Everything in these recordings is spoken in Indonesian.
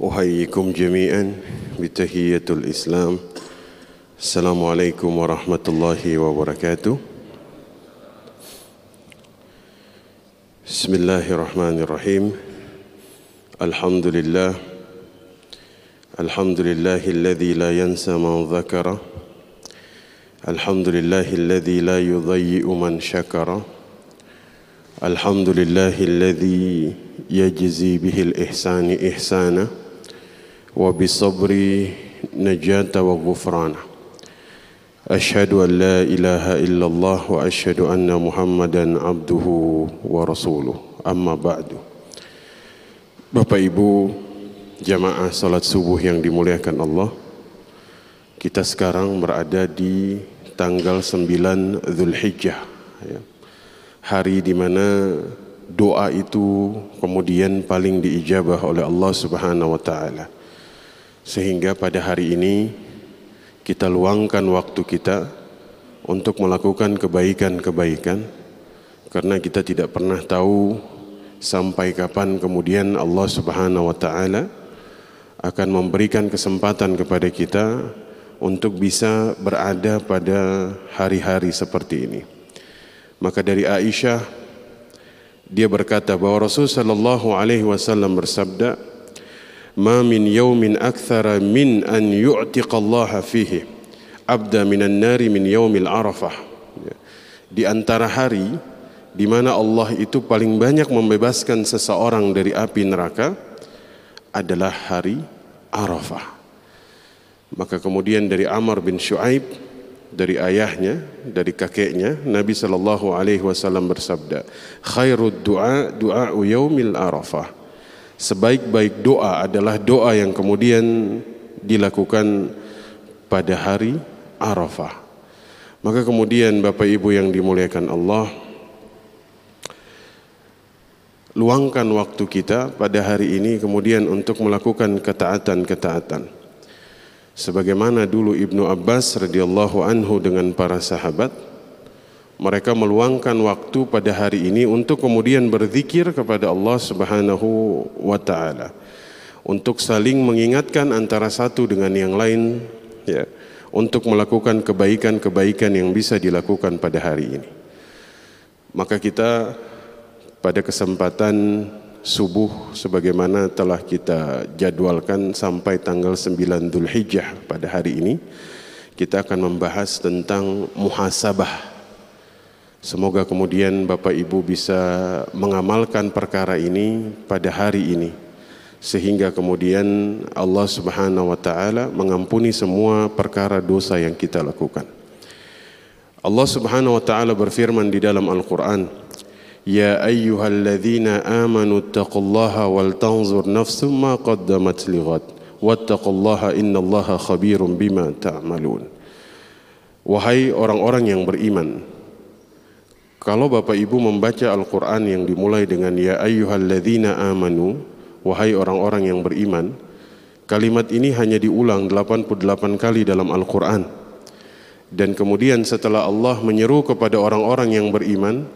أحييكم جميعا بتحية الإسلام. السلام عليكم ورحمة الله وبركاته. بسم الله الرحمن الرحيم. الحمد لله. الحمد لله الذي لا ينسى من ذكر. الحمد لله الذي لا يضيء من شكر. الحمد لله الذي يجزي به الإحسان إحسانا. وبالصبر نجاة وغفرانا أشهد أن لا إله إلا الله وأشهد أن محمدا عبده ورسوله أما بعد Bapak Ibu jamaah salat subuh yang dimuliakan Allah Kita sekarang berada di tanggal 9 Zulhijjah ya. Hari di mana doa itu kemudian paling diijabah oleh Allah Subhanahu wa taala. Sehingga pada hari ini kita luangkan waktu kita untuk melakukan kebaikan-kebaikan karena kita tidak pernah tahu sampai kapan kemudian Allah Subhanahu wa taala akan memberikan kesempatan kepada kita untuk bisa berada pada hari-hari seperti ini. Maka dari Aisyah dia berkata bahwa Rasul sallallahu alaihi wasallam bersabda, "Ma min yaumin akthara min an Allah fihi abda minan nari min yaumil Arafah." Di antara hari di mana Allah itu paling banyak membebaskan seseorang dari api neraka adalah hari Arafah. Maka kemudian dari Amr bin Shu'aib dari ayahnya, dari kakeknya, Nabi sallallahu alaihi wasallam bersabda, "Khairud du'a du'a yaumil Arafah." Sebaik-baik doa adalah doa yang kemudian dilakukan pada hari Arafah. Maka kemudian Bapak Ibu yang dimuliakan Allah, luangkan waktu kita pada hari ini kemudian untuk melakukan ketaatan-ketaatan. Sebagaimana dulu Ibnu Abbas radhiyallahu anhu dengan para sahabat, mereka meluangkan waktu pada hari ini untuk kemudian berzikir kepada Allah Subhanahu wa taala. Untuk saling mengingatkan antara satu dengan yang lain ya, untuk melakukan kebaikan-kebaikan yang bisa dilakukan pada hari ini. Maka kita pada kesempatan subuh sebagaimana telah kita jadwalkan sampai tanggal 9 Dhul Hijjah pada hari ini kita akan membahas tentang muhasabah Semoga kemudian Bapak Ibu bisa mengamalkan perkara ini pada hari ini sehingga kemudian Allah Subhanahu wa taala mengampuni semua perkara dosa yang kita lakukan. Allah Subhanahu wa taala berfirman di dalam Al-Qur'an, "Ya ayyuhalladzina amanu taqullaha wal tanzur nafsum ma qaddamat lighad wattaqullaha innallaha khabirum bima ta'malun." Ta Wahai orang-orang yang beriman, kalau Bapak Ibu membaca Al-Quran yang dimulai dengan Ya ayyuhalladzina amanu Wahai orang-orang yang beriman Kalimat ini hanya diulang 88 kali dalam Al-Quran Dan kemudian setelah Allah menyeru kepada orang-orang yang beriman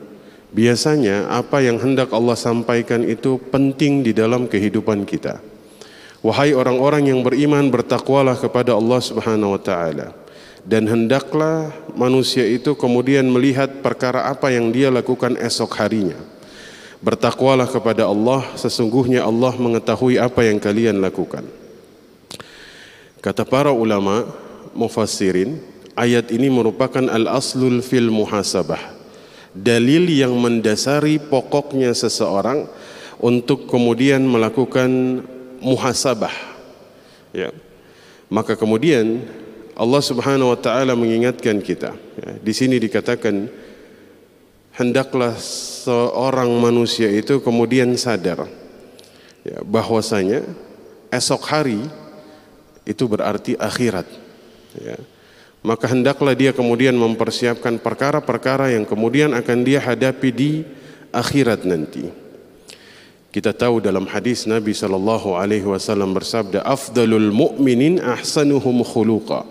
Biasanya apa yang hendak Allah sampaikan itu penting di dalam kehidupan kita. Wahai orang-orang yang beriman bertakwalah kepada Allah Subhanahu wa taala dan hendaklah manusia itu kemudian melihat perkara apa yang dia lakukan esok harinya. Bertakwalah kepada Allah, sesungguhnya Allah mengetahui apa yang kalian lakukan. Kata para ulama mufassirin, ayat ini merupakan al-aslul fil muhasabah dalil yang mendasari pokoknya seseorang untuk kemudian melakukan muhasabah. Ya. Maka kemudian Allah Subhanahu wa taala mengingatkan kita. Ya. Di sini dikatakan hendaklah seorang manusia itu kemudian sadar ya, bahwasanya esok hari itu berarti akhirat. Ya maka hendaklah dia kemudian mempersiapkan perkara-perkara yang kemudian akan dia hadapi di akhirat nanti. Kita tahu dalam hadis Nabi sallallahu alaihi wasallam bersabda, "Afdalul mu'minin ahsanuhum khuluqa."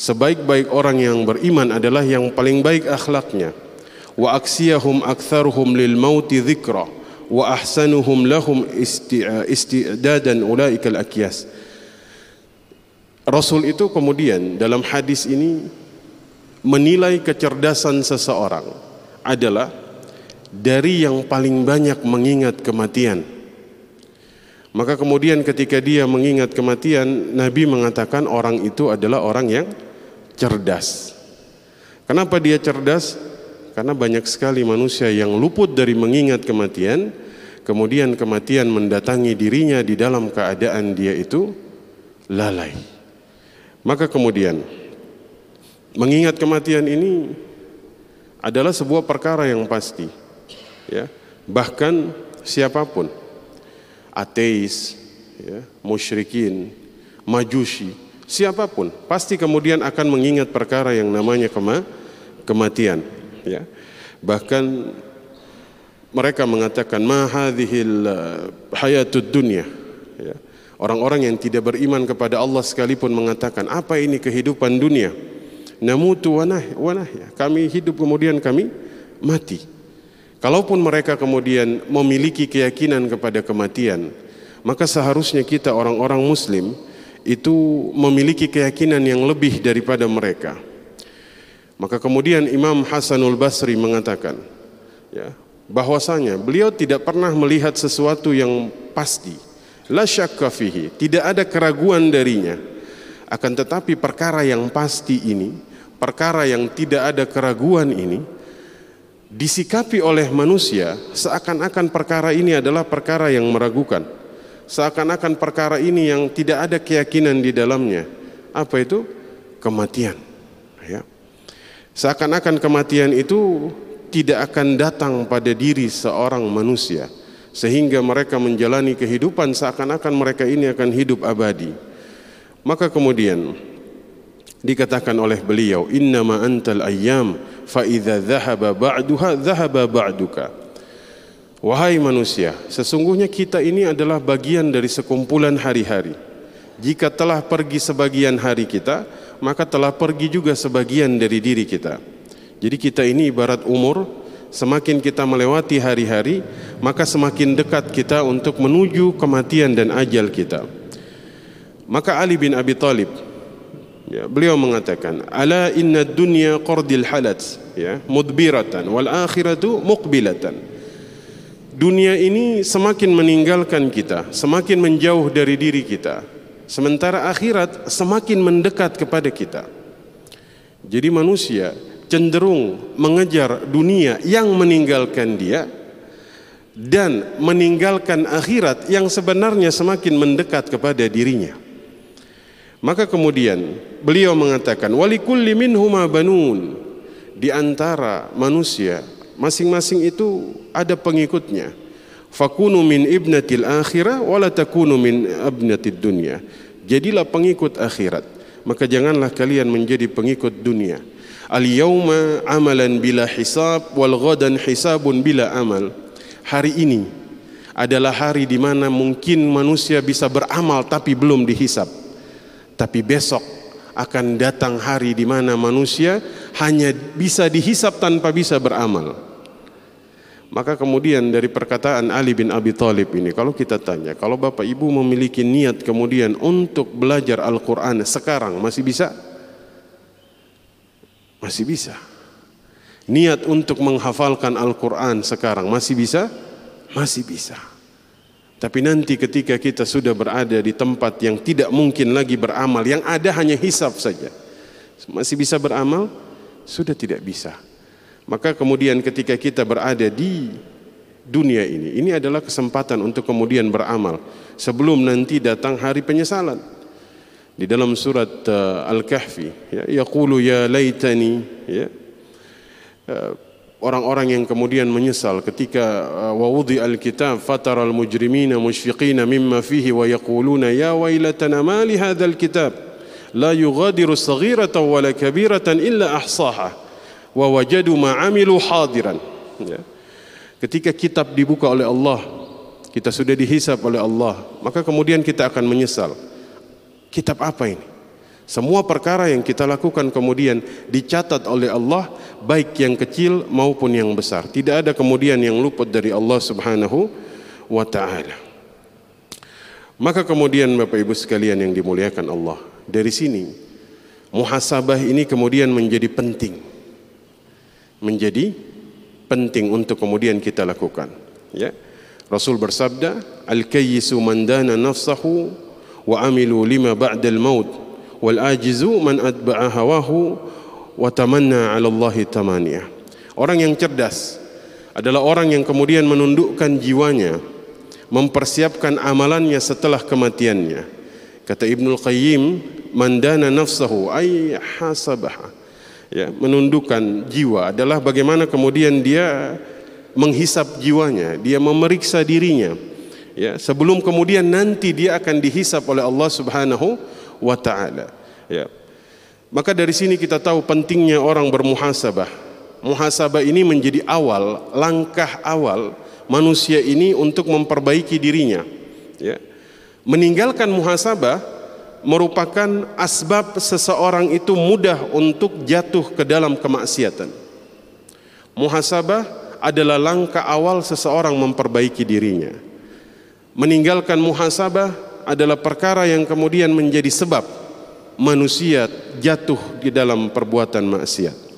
Sebaik-baik orang yang beriman adalah yang paling baik akhlaknya. Wa aksiyahum aktsaruhum lil mauti dzikra wa ahsanuhum lahum isti'dadan ulaikal akyas. Rasul itu kemudian dalam hadis ini menilai kecerdasan seseorang adalah dari yang paling banyak mengingat kematian. Maka kemudian ketika dia mengingat kematian, Nabi mengatakan orang itu adalah orang yang cerdas. Kenapa dia cerdas? Karena banyak sekali manusia yang luput dari mengingat kematian, kemudian kematian mendatangi dirinya di dalam keadaan dia itu lalai. Maka kemudian mengingat kematian ini adalah sebuah perkara yang pasti. Ya, bahkan siapa pun ateis, ya, musyrikin, majusi, siapa pun pasti kemudian akan mengingat perkara yang namanya kema kematian ya. Bahkan mereka mengatakan ma hadhil uh, hayatud dunya ya. Orang-orang yang tidak beriman kepada Allah sekalipun mengatakan apa ini kehidupan dunia? Namutu wanah wanah ya. Kami hidup kemudian kami mati. Kalaupun mereka kemudian memiliki keyakinan kepada kematian maka seharusnya kita orang-orang muslim itu memiliki keyakinan yang lebih daripada mereka maka kemudian Imam Hasanul Basri mengatakan ya, bahwasanya beliau tidak pernah melihat sesuatu yang pasti. La syakka fihi, tidak ada keraguan darinya. Akan tetapi perkara yang pasti ini, perkara yang tidak ada keraguan ini disikapi oleh manusia seakan-akan perkara ini adalah perkara yang meragukan. Seakan-akan perkara ini yang tidak ada keyakinan di dalamnya. Apa itu? Kematian. Ya. Seakan-akan kematian itu tidak akan datang pada diri seorang manusia sehingga mereka menjalani kehidupan seakan-akan mereka ini akan hidup abadi. Maka kemudian dikatakan oleh beliau, "Innama antal ayyam fa idza dhahaba ba'duha dhahaba ba'duka." Wahai manusia, sesungguhnya kita ini adalah bagian dari sekumpulan hari-hari. Jika telah pergi sebagian hari kita, maka telah pergi juga sebagian dari diri kita. Jadi kita ini ibarat umur, semakin kita melewati hari-hari, maka semakin dekat kita untuk menuju kematian dan ajal kita. Maka Ali bin Abi Talib ya, beliau mengatakan, "Ala inna dunya qardil halat, ya, mudbiratan wal akhiratu muqbilatan." Dunia ini semakin meninggalkan kita, semakin menjauh dari diri kita Sementara akhirat semakin mendekat kepada kita. Jadi manusia cenderung mengejar dunia yang meninggalkan dia dan meninggalkan akhirat yang sebenarnya semakin mendekat kepada dirinya. Maka kemudian beliau mengatakan walikulli minhuma banun di antara manusia masing-masing itu ada pengikutnya. Fakunu min ibnatil akhirah wala takunu min abnatid dunya. Jadilah pengikut akhirat. Maka janganlah kalian menjadi pengikut dunia. Al yauma amalan bila hisab wal ghadan hisabun bila amal. Hari ini adalah hari di mana mungkin manusia bisa beramal tapi belum dihisap tapi besok akan datang hari di mana manusia hanya bisa dihisap tanpa bisa beramal maka kemudian dari perkataan Ali bin Abi Thalib ini, kalau kita tanya, kalau bapak ibu memiliki niat kemudian untuk belajar Al-Quran sekarang masih bisa? Masih bisa. Niat untuk menghafalkan Al-Quran sekarang masih bisa? Masih bisa. Tapi nanti ketika kita sudah berada di tempat yang tidak mungkin lagi beramal, yang ada hanya hisap saja. Masih bisa beramal? Sudah tidak bisa. Maka kemudian ketika kita berada di dunia ini, ini adalah kesempatan untuk kemudian beramal sebelum nanti datang hari penyesalan. Di dalam surat uh, Al-Kahfi, ya, yaqulu ya laitani, ya. Uh, orang-orang yang kemudian menyesal ketika uh, wawudi al-kitab fatara al-mujrimina mushfiqina mimma fihi wa yaquluna ya wailatana ma li hadzal kitab? La yughadiru saghiratan wala kabiratan illa ahsaha wa wajadu ma'amilu hadiran. Ya. ketika kitab dibuka oleh Allah kita sudah dihisap oleh Allah maka kemudian kita akan menyesal. Kitab apa ini Semua perkara yang kita lakukan kemudian dicatat oleh Allah baik yang kecil maupun yang besar. Tidak ada kemudian yang luput dari Allah Subhanahu wa taala. Maka kemudian Bapak Ibu sekalian yang dimuliakan Allah, dari sini muhasabah ini kemudian menjadi penting. Menjadi penting untuk kemudian kita lakukan, ya. Rasul bersabda, "Al-kayyisu man dana nafsahu wa amilu lima ba'dal maut." Wal ajizu man atba'a hawahu wa tamanna 'ala. Orang yang cerdas adalah orang yang kemudian menundukkan jiwanya, mempersiapkan amalannya setelah kematiannya. Kata Ibnul Qayyim, mandana nafsahu ay hasabaha. Ya, menundukkan jiwa adalah bagaimana kemudian dia menghisap jiwanya, dia memeriksa dirinya. Ya, sebelum kemudian nanti dia akan dihisap oleh Allah Subhanahu wa taala. Ya. Maka dari sini kita tahu pentingnya orang bermuhasabah. Muhasabah ini menjadi awal, langkah awal manusia ini untuk memperbaiki dirinya. Ya. Meninggalkan muhasabah merupakan asbab seseorang itu mudah untuk jatuh ke dalam kemaksiatan. Muhasabah adalah langkah awal seseorang memperbaiki dirinya. Meninggalkan muhasabah adalah perkara yang kemudian menjadi sebab manusia jatuh di dalam perbuatan maksiat.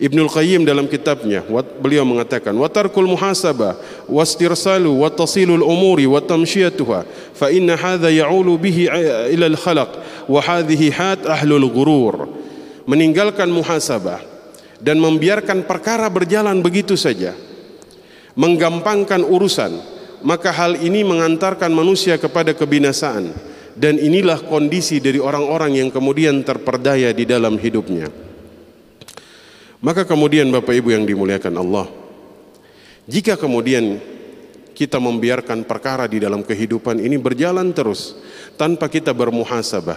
Ibnul Qayyim dalam kitabnya beliau mengatakan watarkul muhasabah wastirsalu wa tasilul umuri wa tamshiyatuha fa inna hadha ya'ulu bihi ila al khalaq wa hadhihi hat ahlul ghurur meninggalkan muhasabah dan membiarkan perkara berjalan begitu saja menggampangkan urusan maka hal ini mengantarkan manusia kepada kebinasaan dan inilah kondisi dari orang-orang yang kemudian terperdaya di dalam hidupnya. Maka kemudian Bapak Ibu yang dimuliakan Allah, jika kemudian kita membiarkan perkara di dalam kehidupan ini berjalan terus tanpa kita bermuhasabah,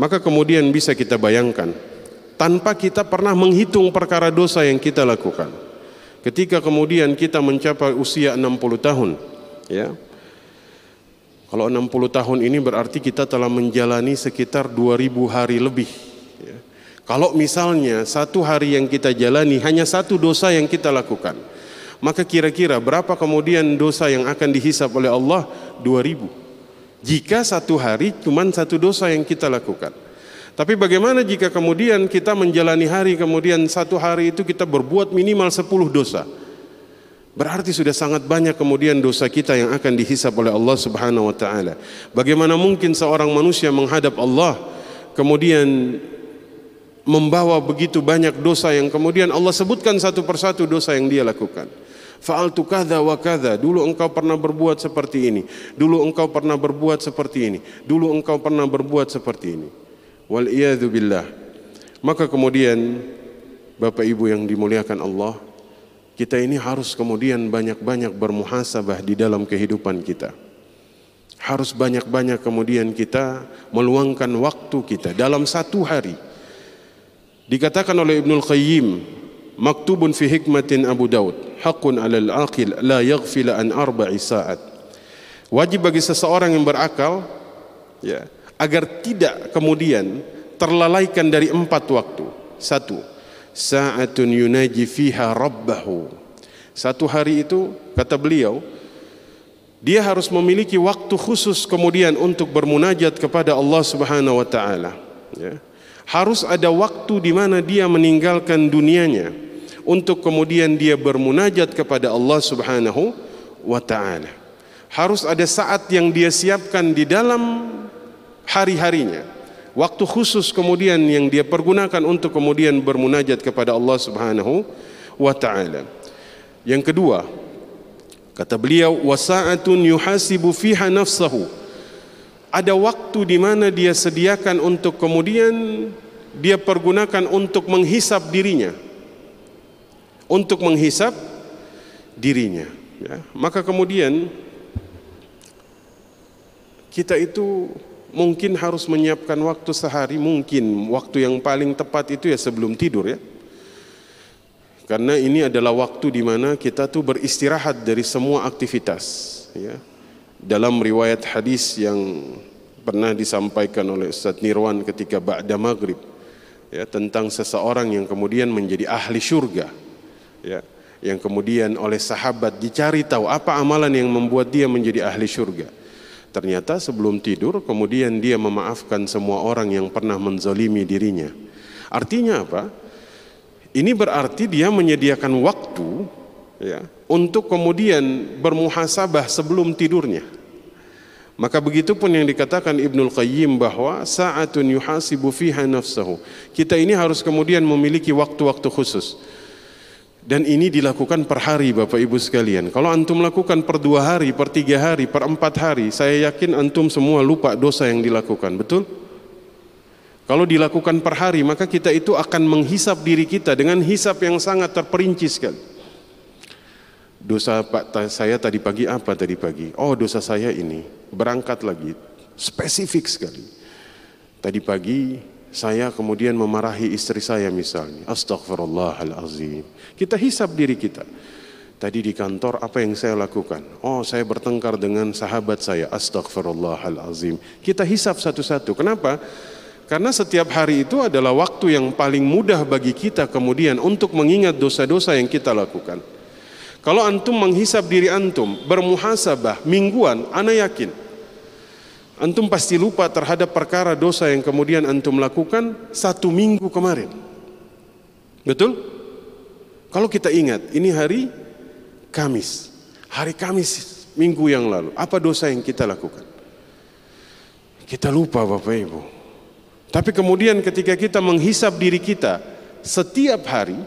maka kemudian bisa kita bayangkan tanpa kita pernah menghitung perkara dosa yang kita lakukan. Ketika kemudian kita mencapai usia 60 tahun, ya, kalau 60 tahun ini berarti kita telah menjalani sekitar 2000 hari lebih. Ya. Kalau misalnya satu hari yang kita jalani hanya satu dosa yang kita lakukan, maka kira-kira berapa kemudian dosa yang akan dihisap oleh Allah? 2000. Jika satu hari cuma satu dosa yang kita lakukan. Tapi bagaimana jika kemudian kita menjalani hari kemudian satu hari itu kita berbuat minimal 10 dosa? Berarti sudah sangat banyak kemudian dosa kita yang akan dihisap oleh Allah Subhanahu wa taala. Bagaimana mungkin seorang manusia menghadap Allah kemudian membawa begitu banyak dosa yang kemudian Allah sebutkan satu persatu dosa yang dia lakukan. Fa'altu kadza wa kadza. Dulu engkau pernah berbuat seperti ini. Dulu engkau pernah berbuat seperti ini. Dulu engkau pernah berbuat seperti ini. Wal billah. Maka kemudian Bapak Ibu yang dimuliakan Allah, kita ini harus kemudian banyak-banyak bermuhasabah di dalam kehidupan kita. Harus banyak-banyak kemudian kita meluangkan waktu kita dalam satu hari. Dikatakan oleh Ibnul Qayyim, maktubun fi hikmatin Abu Daud, haqqun 'alal aqil la yaghfila an arba'i sa'at. Wajib bagi seseorang yang berakal ya, agar tidak kemudian terlalaikan dari empat waktu. Satu, sa'atun yunaji fiha rabbahu. Satu hari itu kata beliau dia harus memiliki waktu khusus kemudian untuk bermunajat kepada Allah Subhanahu wa taala ya. Harus ada waktu di mana dia meninggalkan dunianya untuk kemudian dia bermunajat kepada Allah Subhanahu wa taala. Harus ada saat yang dia siapkan di dalam hari-harinya waktu khusus kemudian yang dia pergunakan untuk kemudian bermunajat kepada Allah Subhanahu wa taala. Yang kedua, kata beliau wasaatun yuhasibu fiha nafsahu. Ada waktu di mana dia sediakan untuk kemudian dia pergunakan untuk menghisap dirinya. Untuk menghisap dirinya, ya. Maka kemudian kita itu mungkin harus menyiapkan waktu sehari mungkin waktu yang paling tepat itu ya sebelum tidur ya. Karena ini adalah waktu di mana kita tuh beristirahat dari semua aktivitas ya. Dalam riwayat hadis yang pernah disampaikan oleh Ustaz Nirwan ketika ba'da maghrib ya tentang seseorang yang kemudian menjadi ahli surga ya yang kemudian oleh sahabat dicari tahu apa amalan yang membuat dia menjadi ahli surga ternyata sebelum tidur kemudian dia memaafkan semua orang yang pernah menzalimi dirinya artinya apa ini berarti dia menyediakan waktu ya untuk kemudian bermuhasabah sebelum tidurnya maka begitu pun yang dikatakan Ibnul Qayyim bahwa saatun yuhasibu fiha nafsahu. Kita ini harus kemudian memiliki waktu-waktu khusus. Dan ini dilakukan per hari Bapak Ibu sekalian. Kalau antum lakukan per dua hari, per tiga hari, per empat hari, saya yakin antum semua lupa dosa yang dilakukan. Betul? Kalau dilakukan per hari, maka kita itu akan menghisap diri kita dengan hisap yang sangat terperinci sekali. Dosa Pak saya tadi pagi apa tadi pagi? Oh dosa saya ini berangkat lagi spesifik sekali. Tadi pagi saya kemudian memarahi istri saya misalnya. Astagfirullahalazim. Kita hisap diri kita. Tadi di kantor apa yang saya lakukan? Oh saya bertengkar dengan sahabat saya. Astagfirullahalazim. Kita hisap satu-satu. Kenapa? Karena setiap hari itu adalah waktu yang paling mudah bagi kita kemudian untuk mengingat dosa-dosa yang kita lakukan. Kalau antum menghisap diri antum, bermuhasabah mingguan, ana yakin antum pasti lupa terhadap perkara dosa yang kemudian antum lakukan satu minggu kemarin. Betul? Kalau kita ingat, ini hari Kamis, hari Kamis minggu yang lalu, apa dosa yang kita lakukan? Kita lupa Bapak Ibu. Tapi kemudian ketika kita menghisap diri kita setiap hari,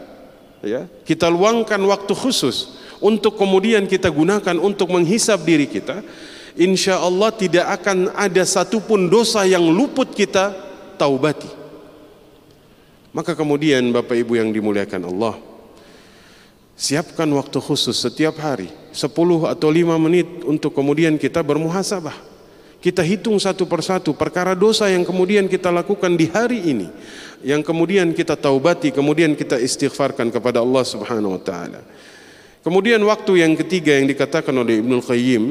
ya, kita luangkan waktu khusus untuk kemudian kita gunakan untuk menghisap diri kita, insya Allah tidak akan ada satupun dosa yang luput kita taubati. Maka kemudian Bapak Ibu yang dimuliakan Allah, siapkan waktu khusus setiap hari, 10 atau 5 menit untuk kemudian kita bermuhasabah. Kita hitung satu persatu perkara dosa yang kemudian kita lakukan di hari ini, yang kemudian kita taubati, kemudian kita istighfarkan kepada Allah Subhanahu wa taala. Kemudian waktu yang ketiga yang dikatakan oleh Ibnu Qayyim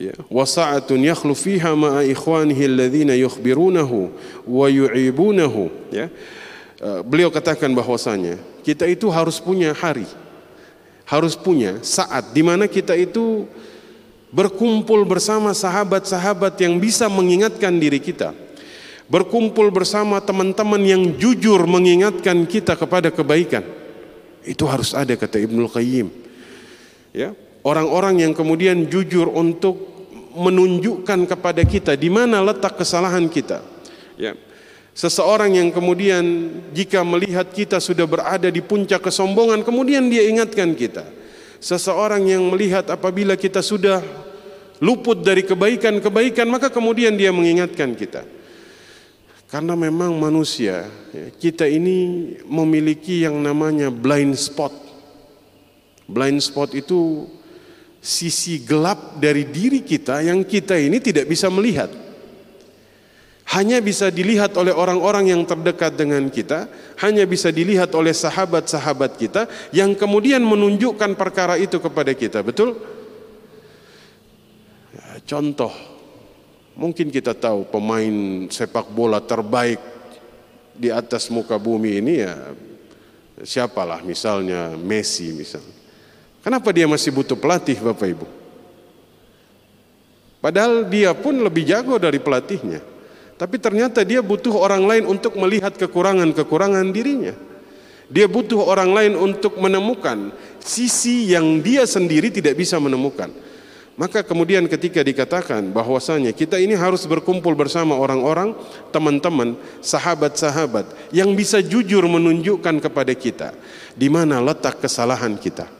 ya. Wasa'atun yakhlu fiha ma'a ikhwanihi alladhina yukhbirunahu ya. Uh, beliau katakan bahwasanya kita itu harus punya hari. Harus punya saat di mana kita itu berkumpul bersama sahabat-sahabat yang bisa mengingatkan diri kita. Berkumpul bersama teman-teman yang jujur mengingatkan kita kepada kebaikan. Itu harus ada kata Ibnul Qayyim. Ya, orang-orang yang kemudian jujur untuk menunjukkan kepada kita di mana letak kesalahan kita. Ya. Seseorang yang kemudian jika melihat kita sudah berada di puncak kesombongan kemudian dia ingatkan kita. Seseorang yang melihat apabila kita sudah luput dari kebaikan-kebaikan maka kemudian dia mengingatkan kita. Karena memang manusia, ya, kita ini memiliki yang namanya blind spot. Blind spot itu sisi gelap dari diri kita yang kita ini tidak bisa melihat. Hanya bisa dilihat oleh orang-orang yang terdekat dengan kita, hanya bisa dilihat oleh sahabat-sahabat kita yang kemudian menunjukkan perkara itu kepada kita. Betul? Ya, contoh Mungkin kita tahu pemain sepak bola terbaik di atas muka bumi ini ya siapalah misalnya Messi misalnya. Kenapa dia masih butuh pelatih Bapak Ibu? Padahal dia pun lebih jago dari pelatihnya. Tapi ternyata dia butuh orang lain untuk melihat kekurangan-kekurangan dirinya. Dia butuh orang lain untuk menemukan sisi yang dia sendiri tidak bisa menemukan. Maka kemudian ketika dikatakan bahwasanya kita ini harus berkumpul bersama orang-orang, teman-teman, sahabat-sahabat yang bisa jujur menunjukkan kepada kita di mana letak kesalahan kita.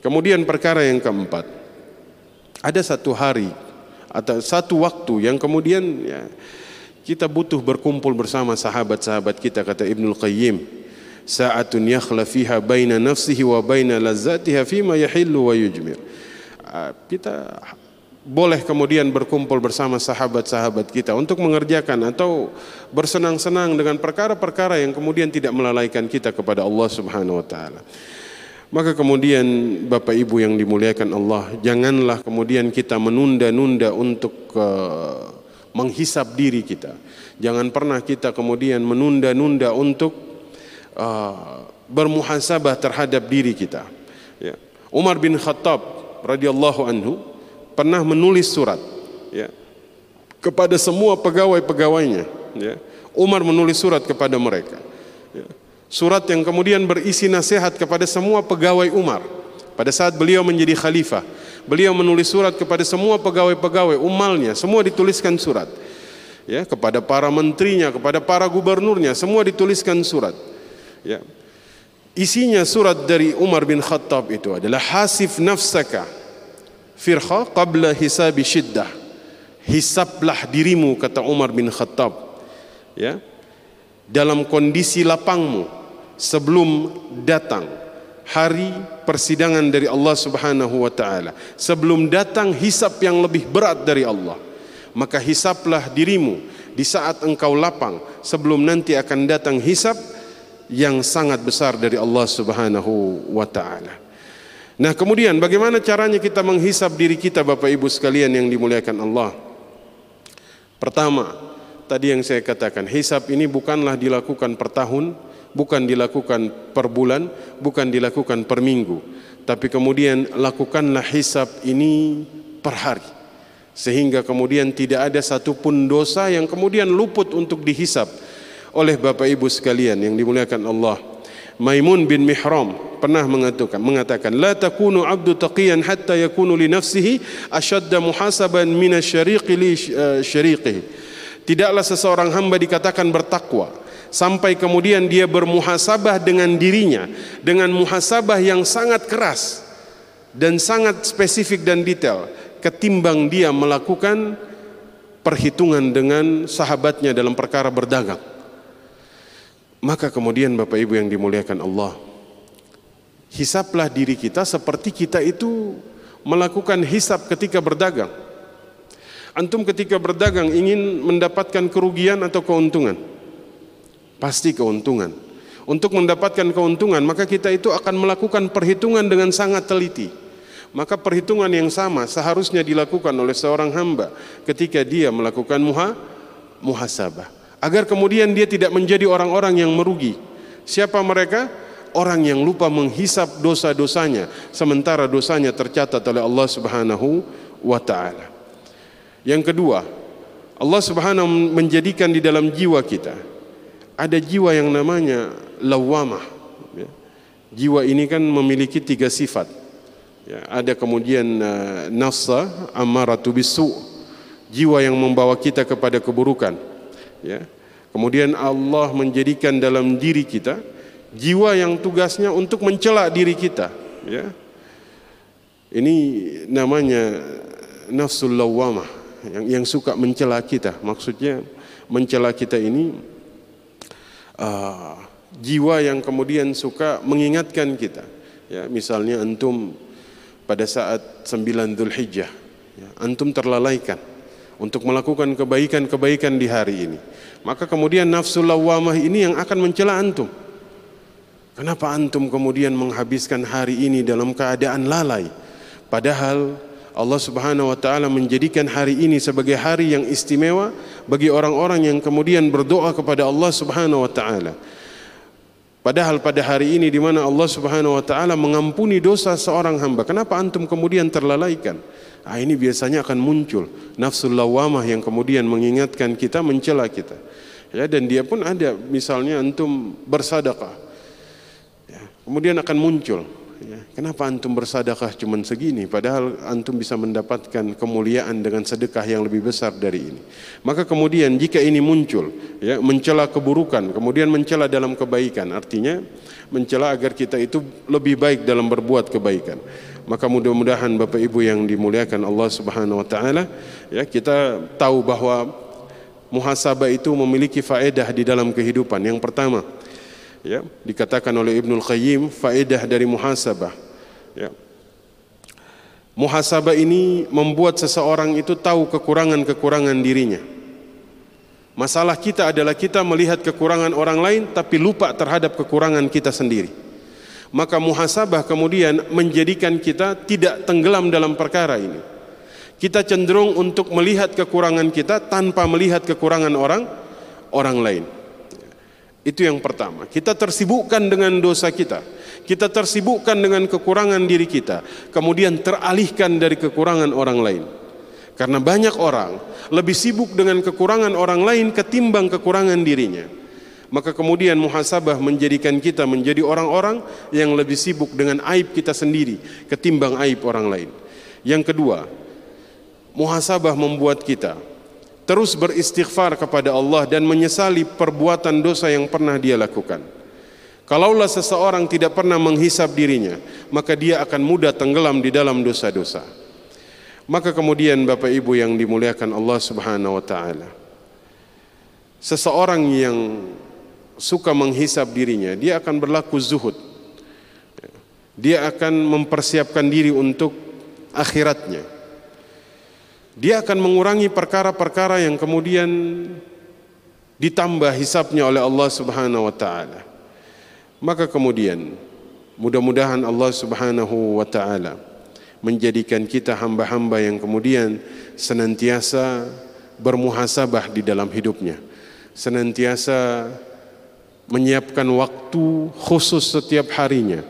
Kemudian perkara yang keempat, ada satu hari atau satu waktu yang kemudian ya, kita butuh berkumpul bersama sahabat-sahabat kita kata Ibnul Qayyim. Sa'atun yakhla fiha baina nafsihi wa baina lazzatiha fima yahillu wa yujmir. Ah, kita boleh kemudian berkumpul bersama sahabat-sahabat kita untuk mengerjakan atau bersenang-senang dengan perkara-perkara yang kemudian tidak melalaikan kita kepada Allah Subhanahu wa taala. Maka kemudian Bapak Ibu yang dimuliakan Allah, janganlah kemudian kita menunda-nunda untuk uh, menghisap diri kita. Jangan pernah kita kemudian menunda-nunda untuk uh, bermuhasabah terhadap diri kita. Ya. Umar bin Khattab radhiyallahu anhu pernah menulis surat ya, kepada semua pegawai-pegawainya. Ya. Umar menulis surat kepada mereka. Surat yang kemudian berisi nasihat kepada semua pegawai Umar. Pada saat beliau menjadi khalifah, beliau menulis surat kepada semua pegawai-pegawai umalnya, semua dituliskan surat. Ya, kepada para menterinya, kepada para gubernurnya, semua dituliskan surat. Ya. Isinya surat dari Umar bin Khattab itu adalah hasif nafsaka firqa qabla hisabi syiddah. Hisablah dirimu kata Umar bin Khattab. Ya. Dalam kondisi lapangmu sebelum datang hari persidangan dari Allah Subhanahu wa taala. Sebelum datang hisab yang lebih berat dari Allah. Maka hisaplah dirimu di saat engkau lapang sebelum nanti akan datang hisab yang sangat besar dari Allah Subhanahu wa taala. Nah, kemudian bagaimana caranya kita menghisap diri kita Bapak Ibu sekalian yang dimuliakan Allah? Pertama, tadi yang saya katakan, hisap ini bukanlah dilakukan per tahun, bukan dilakukan per bulan, bukan dilakukan per minggu, tapi kemudian lakukanlah hisap ini per hari. Sehingga kemudian tidak ada satupun dosa yang kemudian luput untuk dihisap oleh Bapak Ibu sekalian yang dimuliakan Allah. Maimun bin Mihram pernah mengatakan mengatakan la takunu abdu taqiyan hatta yakunu li nafsihi ashadda muhasaban min asyariqi li eh, syariqihi. Tidaklah seseorang hamba dikatakan bertakwa sampai kemudian dia bermuhasabah dengan dirinya dengan muhasabah yang sangat keras dan sangat spesifik dan detail ketimbang dia melakukan perhitungan dengan sahabatnya dalam perkara berdagang. Maka kemudian Bapak Ibu yang dimuliakan Allah, hisaplah diri kita seperti kita itu melakukan hisap ketika berdagang. Antum ketika berdagang ingin mendapatkan kerugian atau keuntungan? Pasti keuntungan. Untuk mendapatkan keuntungan, maka kita itu akan melakukan perhitungan dengan sangat teliti. Maka perhitungan yang sama seharusnya dilakukan oleh seorang hamba ketika dia melakukan muha, muhasabah agar kemudian dia tidak menjadi orang-orang yang merugi. Siapa mereka? Orang yang lupa menghisap dosa-dosanya sementara dosanya tercatat oleh Allah Subhanahu wa taala. Yang kedua, Allah Subhanahu menjadikan di dalam jiwa kita ada jiwa yang namanya lawamah. Ya. Jiwa ini kan memiliki tiga sifat. Ya, ada kemudian uh, nafsa amaratu bisu, jiwa yang membawa kita kepada keburukan ya. Kemudian Allah menjadikan dalam diri kita jiwa yang tugasnya untuk mencela diri kita, ya. Ini namanya nafsul lawamah yang yang suka mencela kita. Maksudnya mencela kita ini uh, jiwa yang kemudian suka mengingatkan kita. Ya, misalnya antum pada saat 9 Dzulhijjah, ya, antum terlalaikan untuk melakukan kebaikan-kebaikan di hari ini. Maka kemudian nafsu lawamah ini yang akan mencela antum. Kenapa antum kemudian menghabiskan hari ini dalam keadaan lalai? Padahal Allah Subhanahu wa taala menjadikan hari ini sebagai hari yang istimewa bagi orang-orang yang kemudian berdoa kepada Allah Subhanahu wa taala. Padahal pada hari ini di mana Allah Subhanahu wa taala mengampuni dosa seorang hamba, kenapa antum kemudian terlalaikan? Ah, ini biasanya akan muncul nafsul lawamah yang kemudian mengingatkan kita, mencela kita. Ya, dan dia pun ada misalnya antum bersadaqah. Ya, kemudian akan muncul kenapa antum bersadaqah cuma segini padahal antum bisa mendapatkan kemuliaan dengan sedekah yang lebih besar dari ini. Maka kemudian jika ini muncul ya mencela keburukan, kemudian mencela dalam kebaikan, artinya mencela agar kita itu lebih baik dalam berbuat kebaikan. Maka mudah-mudahan Bapak Ibu yang dimuliakan Allah Subhanahu wa taala ya kita tahu bahwa muhasabah itu memiliki faedah di dalam kehidupan. Yang pertama, ya dikatakan oleh Ibnul Qayyim faedah dari muhasabah. Ya. Muhasabah ini membuat seseorang itu tahu kekurangan-kekurangan dirinya. Masalah kita adalah kita melihat kekurangan orang lain tapi lupa terhadap kekurangan kita sendiri. Maka muhasabah kemudian menjadikan kita tidak tenggelam dalam perkara ini. Kita cenderung untuk melihat kekurangan kita tanpa melihat kekurangan orang orang lain. Itu yang pertama. Kita tersibukkan dengan dosa kita. Kita tersibukkan dengan kekurangan diri kita. Kemudian teralihkan dari kekurangan orang lain. Karena banyak orang lebih sibuk dengan kekurangan orang lain ketimbang kekurangan dirinya. Maka kemudian muhasabah menjadikan kita menjadi orang-orang yang lebih sibuk dengan aib kita sendiri ketimbang aib orang lain. Yang kedua, muhasabah membuat kita terus beristighfar kepada Allah dan menyesali perbuatan dosa yang pernah dia lakukan. Kalaulah seseorang tidak pernah menghisap dirinya, maka dia akan mudah tenggelam di dalam dosa-dosa. Maka kemudian Bapak Ibu yang dimuliakan Allah Subhanahu wa taala. Seseorang yang suka menghisap dirinya, dia akan berlaku zuhud. Dia akan mempersiapkan diri untuk akhiratnya dia akan mengurangi perkara-perkara yang kemudian ditambah hisapnya oleh Allah Subhanahu wa taala. Maka kemudian mudah-mudahan Allah Subhanahu wa taala menjadikan kita hamba-hamba yang kemudian senantiasa bermuhasabah di dalam hidupnya. Senantiasa menyiapkan waktu khusus setiap harinya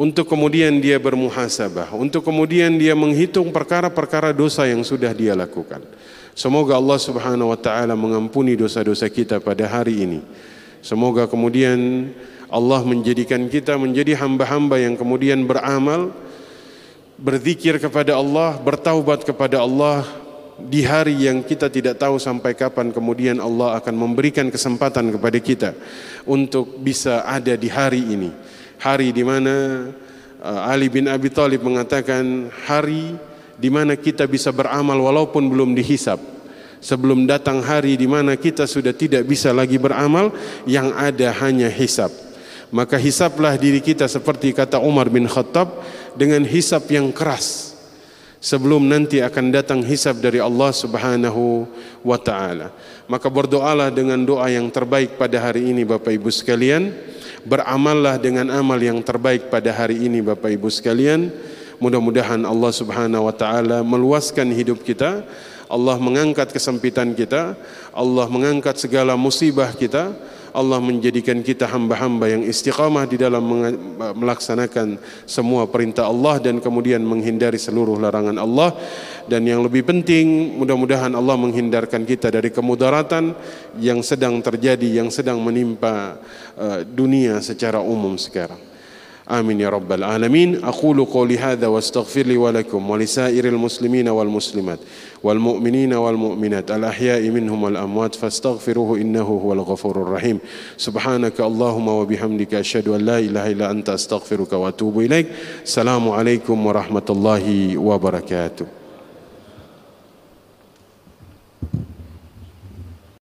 untuk kemudian dia bermuhasabah, untuk kemudian dia menghitung perkara-perkara dosa yang sudah dia lakukan. Semoga Allah Subhanahu wa taala mengampuni dosa-dosa kita pada hari ini. Semoga kemudian Allah menjadikan kita menjadi hamba-hamba yang kemudian beramal, berzikir kepada Allah, bertaubat kepada Allah di hari yang kita tidak tahu sampai kapan kemudian Allah akan memberikan kesempatan kepada kita untuk bisa ada di hari ini hari di mana uh, Ali bin Abi Thalib mengatakan hari di mana kita bisa beramal walaupun belum dihisap. Sebelum datang hari di mana kita sudah tidak bisa lagi beramal, yang ada hanya hisap. Maka hisaplah diri kita seperti kata Umar bin Khattab dengan hisap yang keras. Sebelum nanti akan datang hisap dari Allah Subhanahu wa taala. Maka berdoalah dengan doa yang terbaik pada hari ini Bapak Ibu sekalian beramallah dengan amal yang terbaik pada hari ini Bapak Ibu sekalian. Mudah-mudahan Allah Subhanahu wa taala meluaskan hidup kita, Allah mengangkat kesempitan kita, Allah mengangkat segala musibah kita, Allah menjadikan kita hamba-hamba yang istiqamah di dalam melaksanakan semua perintah Allah dan kemudian menghindari seluruh larangan Allah. Dan yang lebih penting mudah-mudahan Allah menghindarkan kita dari kemudaratan yang sedang terjadi yang sedang menimpa uh, dunia secara umum sekarang آمين يا رب العالمين. أقول قولي هذا واستغفر لي ولكم ولسائر المسلمين والمسلمات والمؤمنين والمؤمنات الأحياء منهم والأموات فاستغفروه إنه هو الغفور الرحيم. سبحانك اللهم وبحمدك أشهد أن لا إله إلا أنت أستغفرك وأتوب إليك. السلام عليكم ورحمة الله وبركاته.